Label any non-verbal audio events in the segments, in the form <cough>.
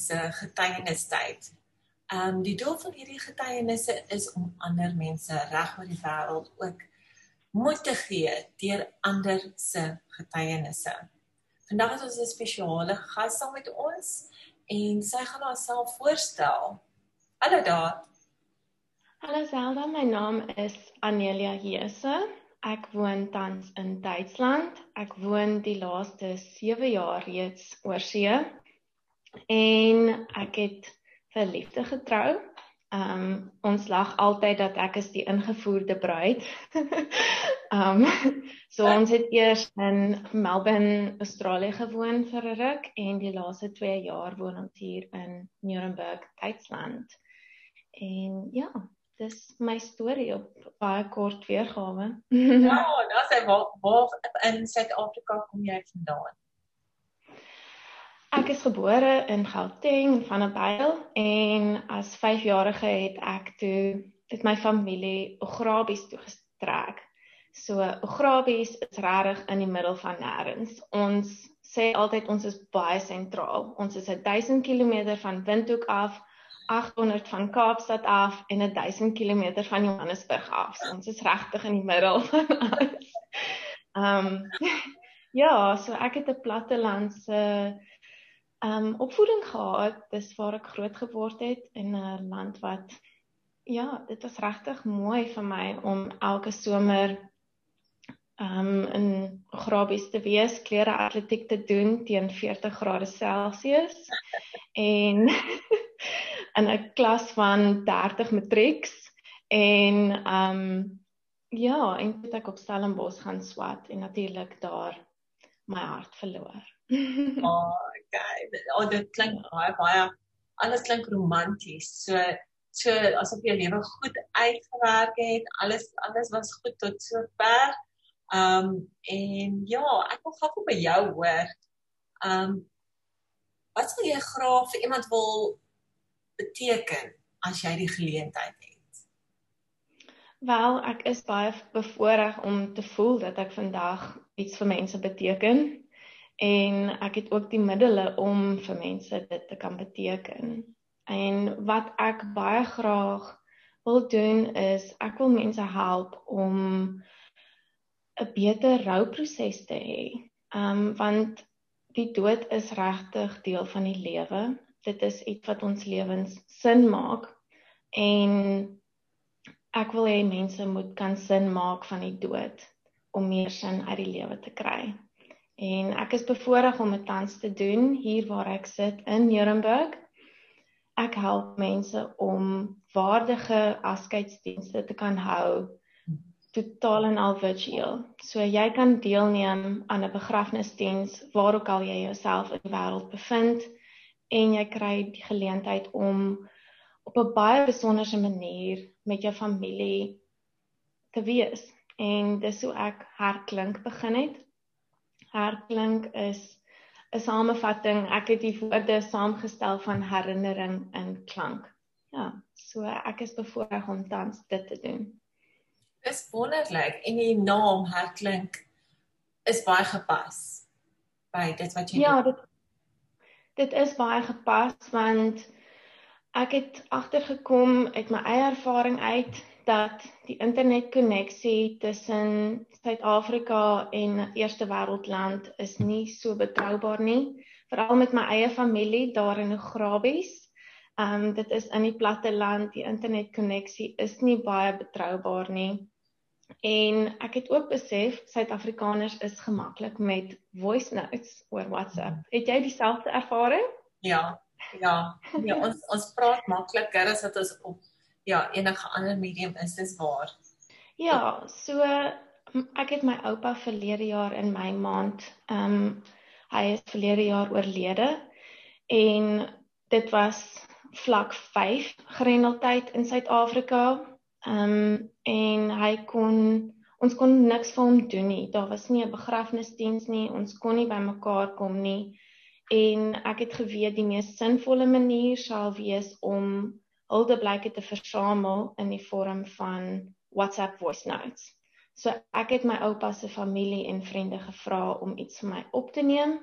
wêreldtydse getuienistyd. Ehm um, die doel van hierdie getuienisse is om ander mense reg oor die wêreld ook moed te gee deur ander se getuienisse. Vandag het ons 'n spesiale gas saam met ons en sy gaan haarself voorstel. Hallo daar. Hallo Zelda, my naam is Anelia Heese. Ek woon tans in Duitsland. Ek woon die laaste 7 jaar reeds oor see. En ek het vir liefde getrou. Um ons lag altyd dat ek is die ingevoerde bruid. um <laughs> so ons het eers in Melbourne, Australië gewoon vir 'n ruk en die laaste 2 jaar woon ons hier in Nuremberg, Duitsland. En ja, dis my storie op baie kort weergawe. <laughs> ja, dis hy waar, waar in Suid-Afrika kom jy vandaan? Ek is gebore in Gauteng van 'n byl en as 5-jarige het ek toe het my familie Ograbies toe getrek. So Ograbies is regtig in die middel van nêrens. Ons sê altyd ons is baie sentraal. Ons is 1000 km van Windhoek af, 800 van Kaapstad af en 1000 km van Johannesburg af. So ons is regtig in die middel <laughs> van alles. Ehm um, <laughs> ja, so ek het 'n plattelandse uh, um opvoeding gehad, dis waar ek groot geword het in 'n land wat ja, dit was regtig mooi vir my om elke somer um in Grabies te wees, klere atletiek te doen teen 40 grade Celsius en <laughs> in 'n klas van 30 matrieks en um ja, en toe ek op Stellenbosch gaan swat en natuurlik daar my hart verloor. oh. <laughs> Oh, dit klink baie baie alles klink romanties. So so asof jou lewe goed uitgewerk het. Alles alles was goed tot sover. Um en ja, ek wil gou by jou hoor. Um wat sou jy graag vir iemand wil beteken as jy die geleentheid het? Wel, ek is baie bevoorreg om te voel dat ek vandag iets vir mense beteken en ek het ook die middele om vir mense dit te kan beteken. En wat ek baie graag wil doen is ek wil mense help om 'n beter rouproses te hê. Um want die dood is regtig deel van die lewe. Dit is iets wat ons lewens sin maak en ek wil hê mense moet kan sin maak van die dood om meer sin uit die lewe te kry. En ek is bevoorreg om dit tans te doen hier waar ek sit in Nuremberg. Ek help mense om waardige afskeidsdienste te kan hou totaal en al virtueel. So jy kan deelneem aan 'n begrafnisdiens waar ook al jy jouself in die wêreld bevind en jy kry die geleentheid om op 'n baie besonderse manier met jou familie te wees. En dis hoe ek herklink begin het herklink is 'n samevatting. Ek het die woorde saamgestel van herinnering in klank. Ja, so ek is bevoorreg om tans dit te doen. Dis wonderlik en die naam herklink is baie gepas by dit wat jy Ja, dit dit is baie gepas want ek het agtergekom uit my eie ervaring uit dat die internetkonneksie tussen Suid-Afrika en eerste wêreldland is nie so betroubaar nie, veral met my eie familie daar in Ograbies. Ehm um, dit is in die platte land, die internetkonneksie is nie baie betroubaar nie. En ek het ook besef Suid-Afrikaners is gemaklik met voice notes oor WhatsApp. Het jy dieselfde ervaring? Ja. Ja, ja ons ons praat makliker as wat ons op ja, enige ander medium is dis waar. Ja, so ek het my oupa verlede jaar in my maand, ehm um, hy is verlede jaar oorlede en dit was vlak 5 grendeltyd in Suid-Afrika. Ehm um, en hy kon ons kon niks vir hom doen nie. Daar was nie 'n begrafnisdiens nie. Ons kon nie bymekaar kom nie. En ek het geweet die mees sinvolle manier sal wees om huldeblyke te versamel in die vorm van WhatsApp voice notes. So ek het my oupa se familie en vriende gevra om iets vir my op te neem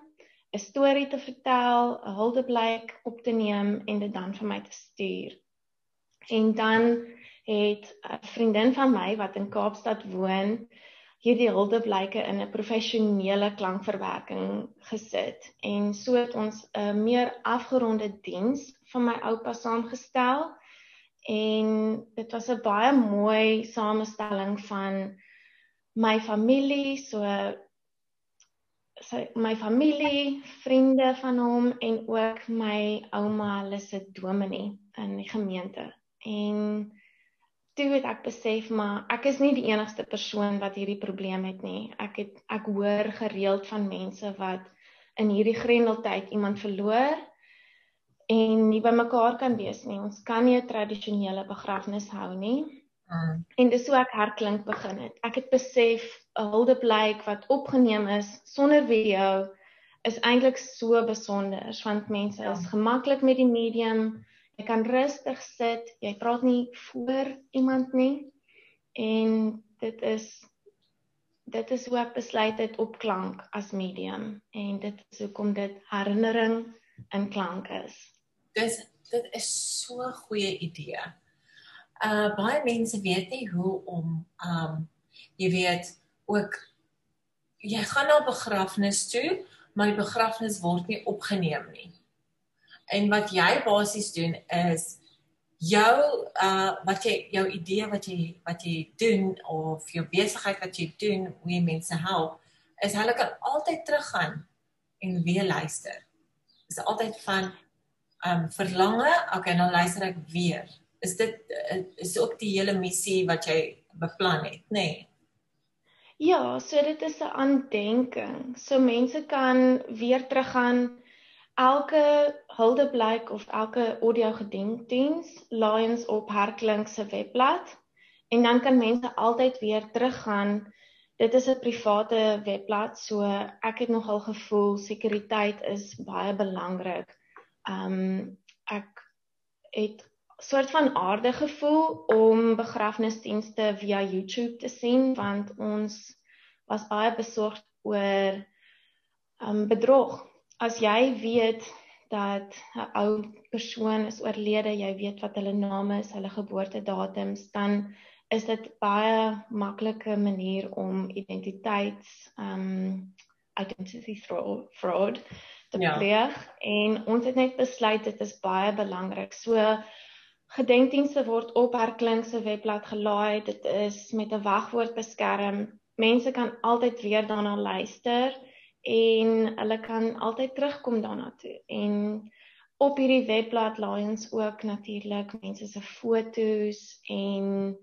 'n storie te vertel, 'n huldeblyk op te neem en dit dan vir my te stuur. En dan het 'n vriendin van my wat in Kaapstad woon, hierdie huldeblyke in 'n professionele klankverwerking gesit en so het ons 'n meer afgeronde diens van my oupa saamgestel en dit was 'n baie mooi samestelling van my familie so sy my familie, vriende van hom en ook my ouma, hulle se dominee in die gemeente. En toe het ek besef maar ek is nie die enigste persoon wat hierdie probleem het nie. Ek het ek hoor gereeld van mense wat in hierdie grendeltyd iemand verloor en nie by mekaar kan wees nie. Ons kan nie 'n tradisionele begrafnis hou nie. Mm. En dis hoe ek herklink begin het. Ek het besef 'n huldeblyk wat opgeneem is sonder video is eintlik so besonder want mense ja. is gemaklik met die medium. Jy kan rustig sit, jy praat nie voor iemand nie. En dit is dit is hoe ek besluit het op klank as medium en dit is hoekom dit herinnering in klank is. Dis dit is so 'n goeie idee uh baie mense weet nie hoe om um jy weet ook jy gaan na 'n begrafnis toe, maar die begrafnis word nie opgeneem nie. En wat jy basies doen is jou uh wat jy jou idee wat jy wat jy doen of jou besigheid wat jy doen hoe jy mense help is hulle kan altyd teruggaan en weer luister. Is altyd van um verlange, okay, dan luister ek weer is dit eh, is ook die hele missie wat jy beplan het, nê? Nee? Ja, so dit is 'n aandenking. So mense kan weer teruggaan elke huldeblyk of elke audio gedenkdiens Lions op Herklink se webblad en dan kan mense altyd weer teruggaan. Dit is 'n private webblad, so ek het nogal gevoel sekuriteit is baie belangrik. Um ek het soort van aarde gevoel om begrafnisdienste via YouTube te sien want ons was baie besorgd oor um bedrog. As jy weet dat 'n ou persoon is oorlede, jy weet wat hulle naam is, hulle geboortedatums, dan is dit baie maklike manier om identiteits um identity fraud te ja. pleeg en ons het net besluit dit is baie belangrik. So Gedenkdienste word op Herklink se webblad gelaai. Dit is met 'n wagwoord beskerm. Mense kan altyd weer daarna luister en hulle kan altyd terugkom daarna toe. En op hierdie webblad laai ons ook natuurlik mense se fotos en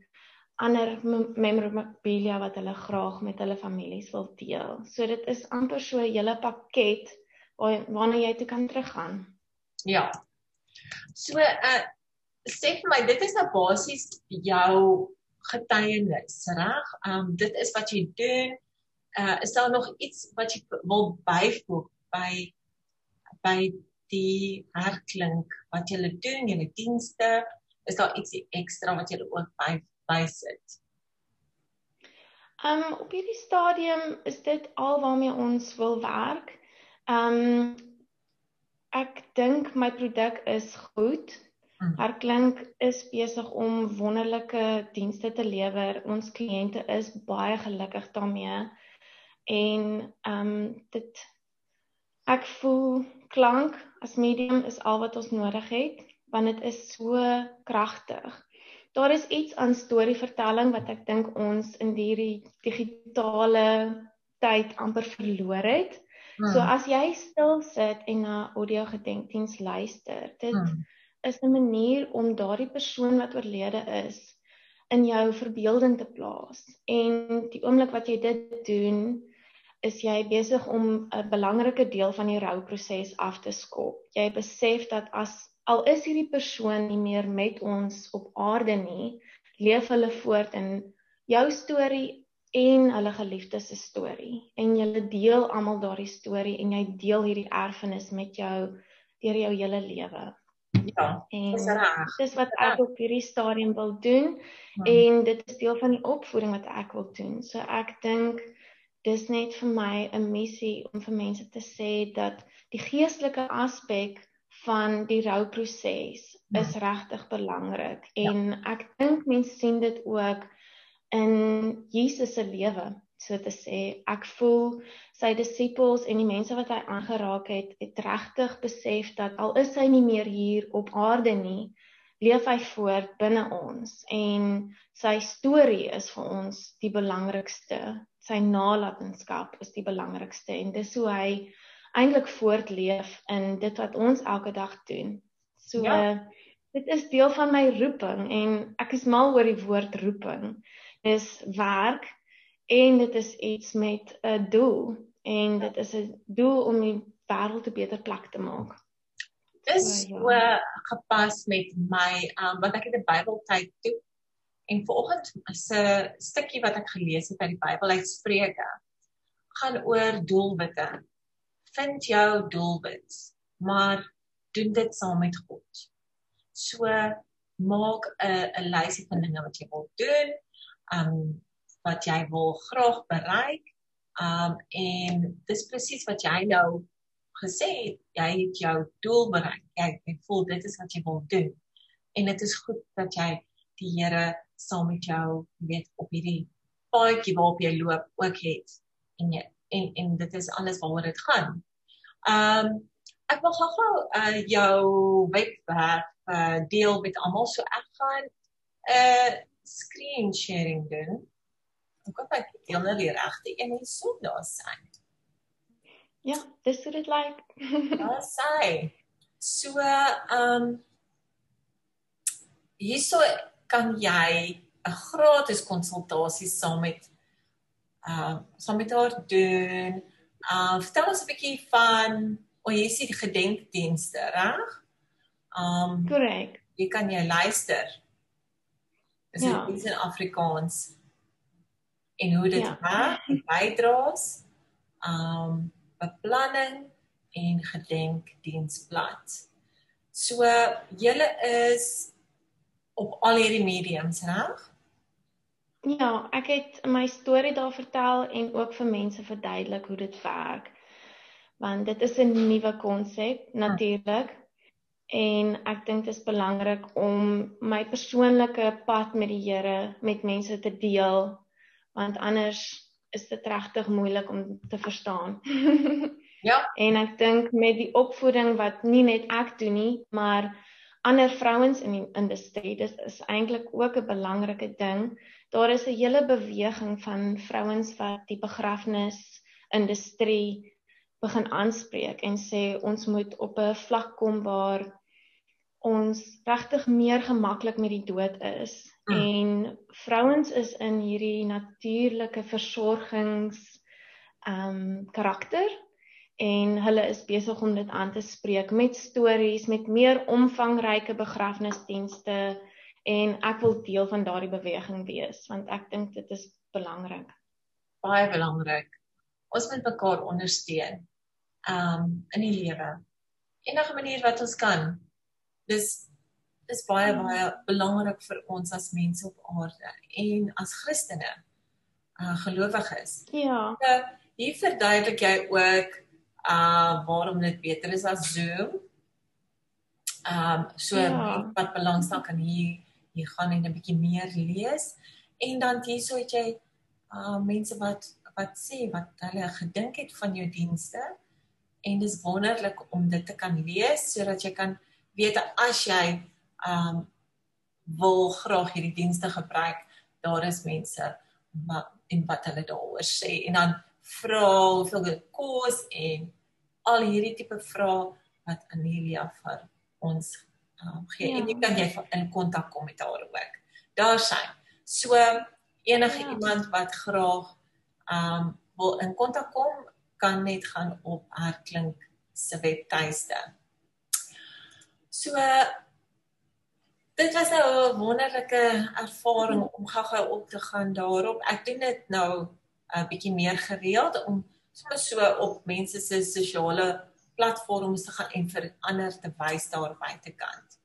ander memorabilia wat hulle graag met hulle families wil deel. So dit is amper so 'n hele pakket waarna jy toe kan teruggaan. Ja. So uh sê vir my dit is nou basies jou getuienis, reg? Um dit is wat jy doen. Uh is daar nog iets wat jy wil byvoeg by by die herklink wat jy doen, julle dienste? Is daar iets ekstra wat jy ook by bysit? Um op hierdie stadium is dit al waarmee ons wil werk. Um ek dink my produk is goed. Herklink mm. is besig om wonderlike dienste te lewer. Ons kliënte is baie gelukkig daarmee. En ehm um, dit ek voel klank as medium is al wat ons nodig het want dit is so kragtig. Daar is iets aan storievertelling wat ek dink ons in hierdie digitale tyd amper verloor het. Hmm. So as jy stil sit en na audio gedenkdiens luister, dit hmm is 'n manier om daardie persoon wat oorlede is in jou verbeelding te plaas. En die oomblik wat jy dit doen, is jy besig om 'n belangrike deel van die rouproses af te skop. Jy besef dat as al is hierdie persoon nie meer met ons op aarde nie, leef hulle voort in jou storie en hulle geliefdes se storie. En julle deel almal daardie storie en jy deel hierdie erfenis met jou deur jou hele lewe. Ja, dis reg. Dis wat ek op hierdie stadium wil doen ja. en dit is deel van die opvoeding wat ek wil doen. So ek dink dis net vir my 'n missie om vir mense te sê dat die geestelike aspek van die rouproses ja. is regtig belangrik ja. en ja. ek dink mense sien dit ook in Jesus se lewe so te sê ek voel sy disippels en die mense wat hy aangeraak het het regtig besef dat al is hy nie meer hier op aarde nie leef hy voort binne ons en sy storie is vir ons die belangrikste sy nalatenskap is die belangrikste en dis hoe hy eintlik voortleef in dit wat ons elke dag doen. So ja. dit is deel van my roeping en ek is mal oor die woord roeping. Dis werk en dit is iets met 'n doel en dit is 'n doel om die wêreld 'n beter plek te maak. Dis so ja. gepas met my um wat ek in die Bybel tyd toe en vanoggend is 'n stukkie wat ek gelees het uit die Bybel uit Spreuke gaan oor doelwitte vind jou doelwit, maar doen dit saam met God. So maak 'n 'n lysie van dinge wat jy wil doen, um wat jy wil graag bereik. Um en dis presies wat jy nou gesê het, jy het jou doel bereik. Jy, jy voel dit is wat jy wil doen. En dit is goed dat jy die Here saam met jou weet op hierdie paadjie waarop jy loop ook het en jy en en dit is alles waaroor dit gaan. Um, ek wil gou-gou uh, jou webwerf uh, deel met almal so ek gaan uh, screen sharing doen. Ek kan net deel nou die regte een hier so daar sien. Ja, dis hoe dit lyk. Daar sê. So ehm um, hierso kan jy 'n gratis konsultasie saam met uh saam met haar doen. Uh vertel ons 'n bietjie van o, jy sien die gedenkdienste, reg? Um korrek. Jy kan jy luister. Is dit ja. in Afrikaans? En hoe dit ja. werk, bydraes, um beplanning en gedenkdiensblad. So julle is op al hierdie mediums, reg? Ja, ek het my storie daar vertel en ook vir mense verduidelik hoe dit werk. Want dit is 'n nuwe konsep natuurlik. En ek dink dit is belangrik om my persoonlike pad met die Here met mense te deel want anders is dit regtig moeilik om te verstaan. <laughs> ja. En ek dink met die opvoeding wat nie net ek doen nie, maar ander vrouens in die industrie, dis is eintlik ook 'n belangrike ding daar is 'n hele beweging van vrouens wat die begrafnis industrie begin aanspreek en sê ons moet op 'n vlak kom waar ons regtig meer gemaklik met die dood is mm. en vrouens is in hierdie natuurlike versorgings ehm um, karakter en hulle is besig om dit aan te spreek met stories met meer omvangryke begrafnisdienste en ek wil deel van daardie beweging wees want ek dink dit is belangrik. Baie belangrik. Ons moet mekaar ondersteun. Um in die lewe. Enige manier wat ons kan. Dis dis baie baie belangrik vir ons as mense op aarde en as Christene, uh gelowiges. Ja. So, hier verduidelik jy ook uh waarom dit beter is as Zoom. Um so ja. wat belangstel kan hier jy gaan net 'n bietjie meer lees en dan hierso het jy uh mense wat wat sê wat hulle gedink het van jou dienste en dis wonderlik om dit te kan lees sodat jy kan weet as jy um wil graag hierdie dienste gebruik daar is mense wat en wat hulle daaroor sê en dan vra hoeveel dit kos en al hierdie tipe vrae wat Anelia vir ons um, gee ja. en jy kan jy in kontak kom met haar ook. Daar sy. So enige ja. iemand wat graag um wil in kontak kom, kan net gaan op haar klink se webtuiste. So dit was nou 'n wonderlike ervaring om gou-gou op te gaan daarop. Ek doen dit nou 'n bietjie meer gereeld om so so op mense se sosiale platforms te gaan en vir ander te wys daar buitekant.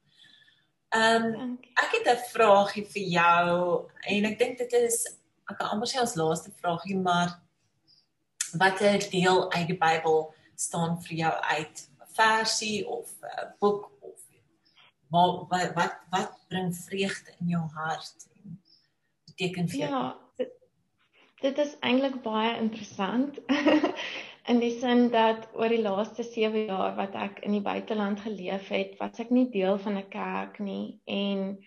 Ehm um, ek het 'n vraagie vir jou en ek dink dit is ek kan amper sê ons laaste vraagie maar watter deel uit die Bybel staan vir jou uit? Versie of 'n boek of wat wat wat, wat bring vreugde in jou hart en beteken vir jou? Ja, dit, dit is eintlik baie interessant. <laughs> in die sin dat oor die laaste 7 jaar wat ek in die buiteland geleef het, was ek nie deel van 'n kerk nie en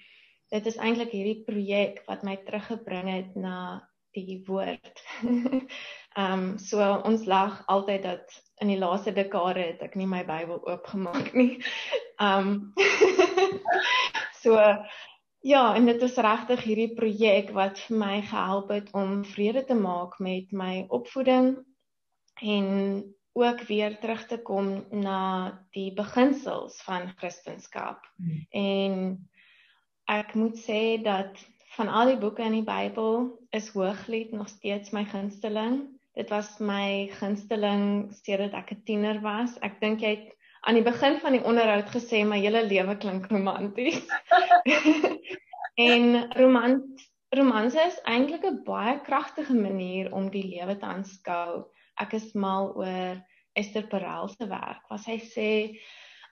dit is eintlik hierdie projek wat my teruggebring het na die woord. <laughs> Ehm um, so ons lag altyd dat in die laaste dekade het ek nie my Bybel oopgemaak nie. Ehm um, <laughs> so ja, en dit is regtig hierdie projek wat vir my gehelp het om vrede te maak met my opvoeding en ook weer terug te kom na die beginsels van Christendom. Hmm. En ek moet sê dat van al die boeke in die Bybel is Hooglied nog steeds my gunsteling. Dit was my gunsteling sedert ek 'n tiener was. Ek dink jy het aan die begin van die onderhoud gesê my hele lewe klink romanties. <laughs> en romans romanse is eintlik 'n baie kragtige manier om die lewe te aanskou. Ek is mal oor Esther Perel se werk. Wat sy sê,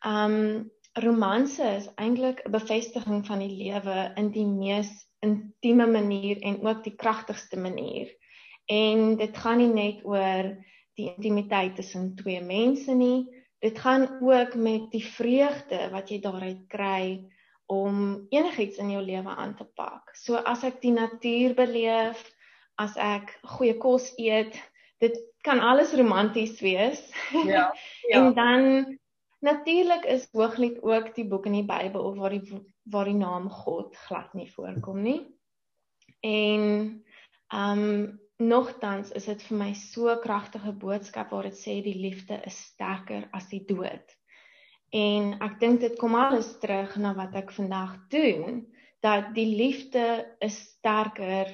um romanse is eintlik 'n bevestiging van die lewe in die mees intieme manier en ook die kragtigste manier. En dit gaan nie net oor die intimiteit tussen twee mense nie. Dit gaan ook met die vreugde wat jy daaruit kry om enigiets in jou lewe aan te pak. So as ek die natuur beleef, as ek goeie kos eet, dit kan alles romanties wees. Ja. <laughs> ja. en dan natuurlik is Hooglied ook die boek in die Bybel waar die waar die naam God glad nie voorkom nie. En ehm um, Nogtans is dit vir my so kragtige boodskap waar dit sê die liefde is sterker as die dood. En ek dink dit kom alles terug na wat ek vandag doen, dat die liefde is sterker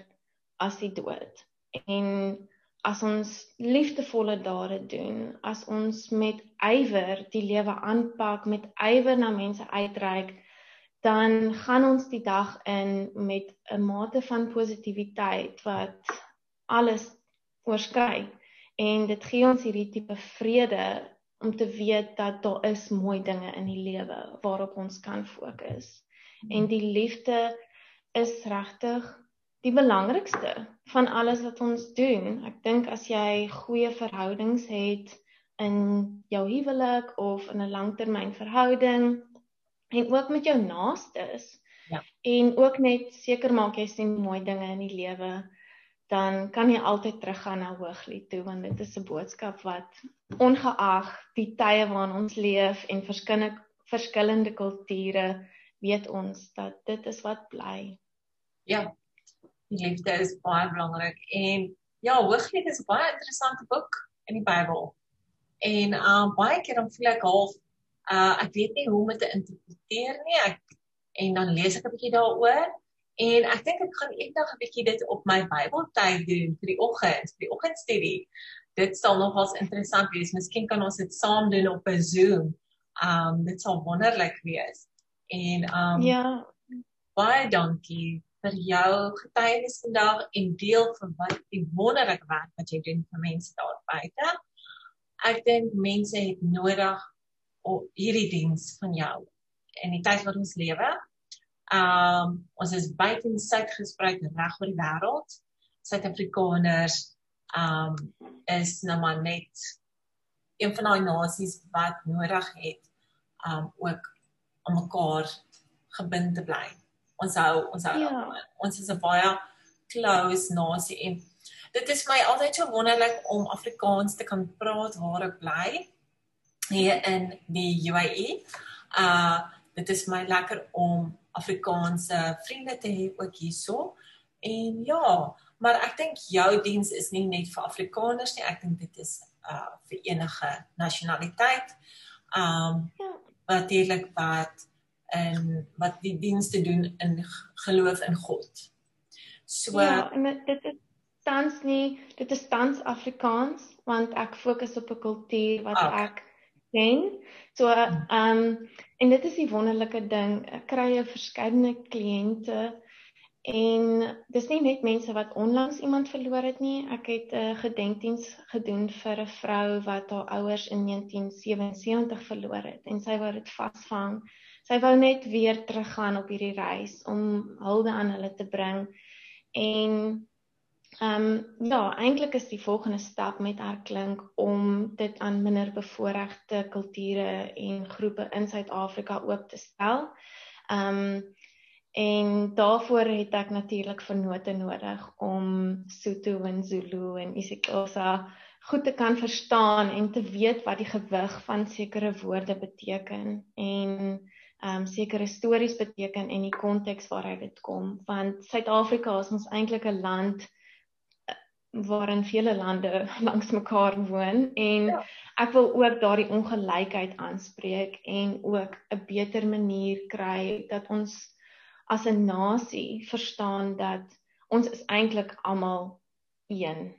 as die dood. En as ons liefdevolle dade doen, as ons met ywer die lewe aanpak, met ywer na mense uitreik, dan gaan ons die dag in met 'n mate van positiwiteit wat alles oorskry en dit gee ons hierdie tipe vrede om te weet dat daar is mooi dinge in die lewe waarop ons kan fokus. En die liefde is regtig die belangrikste van alles wat ons doen. Ek dink as jy goeie verhoudings het in jou huwelik of in 'n langtermynverhouding en ook met jou naastes. Ja. En ook net seker maak jy sien mooi dinge in die lewe dan kan jy altyd teruggaan na Hooglied toe want dit is 'n boodskap wat ongeag die tye waarin ons leef en verskillende verskillende kulture weet ons dat dit is wat bly. Ja. Die liefde is baie belangrik en ja, Hooglied is 'n baie interessante boek in die Bybel. En uh baie keer dan voel ek half uh ek weet nie hoe om dit te interpreteer nie. Ek en dan lees ek 'n bietjie daaroor En ek dink ek gaan eendag 'n bietjie dit op my Bybeltyd doen vir die oggend, vir die oggendstudie. Dit sal nogals interessant wees. Miskien kan ons dit saam doen op 'n Zoom. Um dit sal wonderlik wees. En um Ja. Baie dankie vir jou getuienis vandag en deel van wat die wonderlike werk wat jy doen vir mense daar buite. Ek dink mense het nodig op hierdie diens van jou in die tyd wat ons lewe. Um ons is buite in Suid gespreek reg oor die wêreld. Suid-Afrikaners um is nou maar net een van daai nasies wat nodig het um ook om mekaar gebind te bly. Ons hou ons hou ja. ons is 'n baie close nasie en dit is my altyd so wonderlik om Afrikaans te kan praat waar ek bly hier in die UAE. Uh dit is my lekker om Afrikaanse vriende te hê ook hierso. En ja, maar ek dink jou diens is nie net vir Afrikaners nie, ek dink dit is uh vir enige nasionaliteit. Um ja. natuurlik wat en wat die dienste doen in geloof in God. So Ja, en dit is tans nie, dit is tans Afrikaans want ek fokus op 'n kultuur wat okay. ek ken. So ehm um, en dit is die wonderlike ding, ek kry 'n verskeidenheid kliënte En dis nie net mense wat onlangs iemand verloor het nie. Ek het 'n uh, gedenkdiens gedoen vir 'n vrou wat haar ouers in 1977 verloor het en sy wou dit vasvang. Sy wou net weer teruggaan op hierdie reis om hulde aan hulle te bring. En Ehm um, ja, eintlik is die volgende stap met herklink om dit aan minder bevoorregte kulture en groepe in Suid-Afrika oop te stel. Ehm um, en daarvoor het ek natuurlik vennote nodig om Sotho en Zulu en isiXhosa goed te kan verstaan en te weet wat die gewig van sekere woorde beteken en um, sekere stories beteken en die konteks waaruit dit kom want Suid-Afrika is ons eintlik 'n land waarin vele lande <laughs> langs mekaar woon en ja. ek wil ook daardie ongelykheid aanspreek en ook 'n beter manier kry dat ons as 'n nasie verstaan dat ons is eintlik almal een.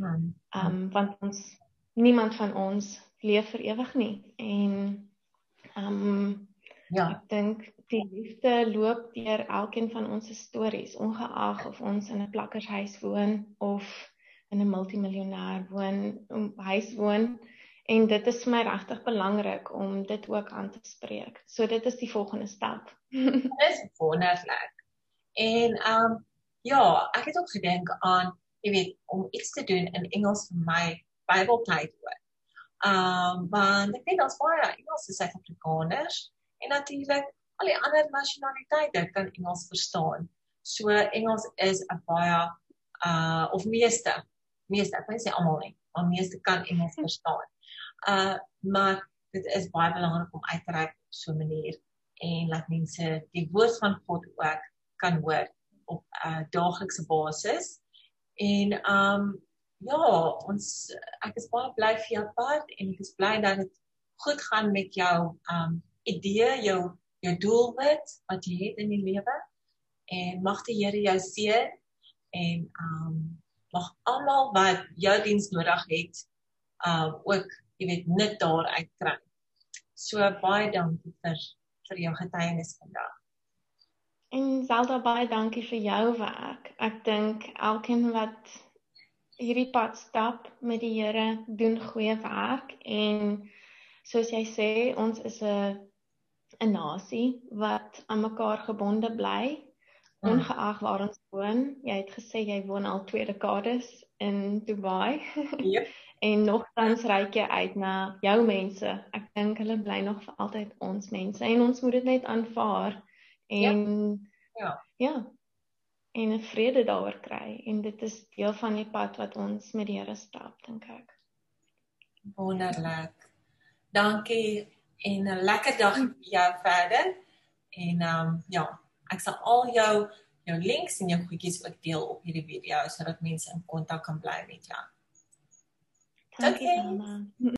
Ehm um, want ons niemand van ons leef vir ewig nie en ehm um, ja, ek dink die liefde loop deur elkeen van ons stories ongeag of ons in 'n plakkershuis woon of in 'n multimiljonair woon om huis woon en dit is vir my regtig belangrik om dit ook aan te spreek. So dit is die volgende stap. <laughs> Is wonderlik. En ehm um, ja, ek het ook gedink aan jy weet om iets te doen in Engels vir my Bybeltyd ook. Ehm um, want ek weet daar's baie Engelse Suid-Afrikaners en natuurlik al die ander nasionaliteite kan Engels verstaan. So Engels is 'n baie uh of meeste meeste, ek wil sê almal nie, maar meeste kan Engels hm. verstaan. Uh maar dit is baie belangrik om uit te reik op so 'n manier en laat mense die woord van God ook kan hoor op 'n uh, daaglikse basis. En um ja, ons ek is baie bly vir jou pad en ek is bly dat dit goed gaan met jou um idee, jou jou doelwit wat jy het in die lewe. En mag die Here jou seën en um mag almal wat jou diens nodig het, uh ook, jy weet, nut daaruit kry. So baie dankie vir vir jou getuienis vandag. En Zelda baie dankie vir jou werk. Ek dink elkeen wat hierdie pad stap met die Here doen goeie werk en soos jy sê, ons is 'n 'n nasie wat aan mekaar gebonde bly Hmm. ongeag waar ons woon. Jy het gesê jy woon al 2 dekades in Dubai. <laughs> Ja. en nogtans reik jy uit na jou mense. Ek dink hulle bly nog vir altyd ons mense en ons moet dit net aanvaar en ja. Ja. Ja. En 'n vrede daaroor kry en dit is deel van die pad wat ons met die Here stap, dink ek. Wonderlik. Dankie en 'n lekker dag jou verder. En ehm um, ja, ek sal al jou jou links en jou goedjies ook deel op hierdie video sodat mense in kontak kan bly met jou. Dankie. Okay.